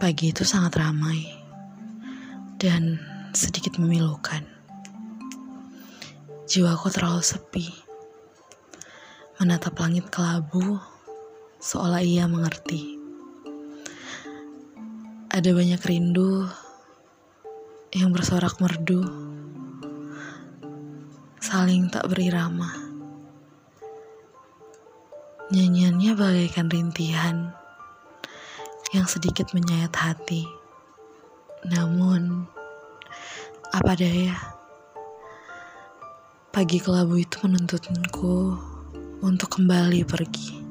Pagi itu sangat ramai dan sedikit memilukan. Jiwaku terlalu sepi, menatap langit kelabu seolah ia mengerti. Ada banyak rindu yang bersorak merdu, saling tak berirama. Nyanyiannya bagaikan rintihan yang sedikit menyayat hati. Namun, apa daya? Pagi kelabu itu menuntutku untuk kembali pergi.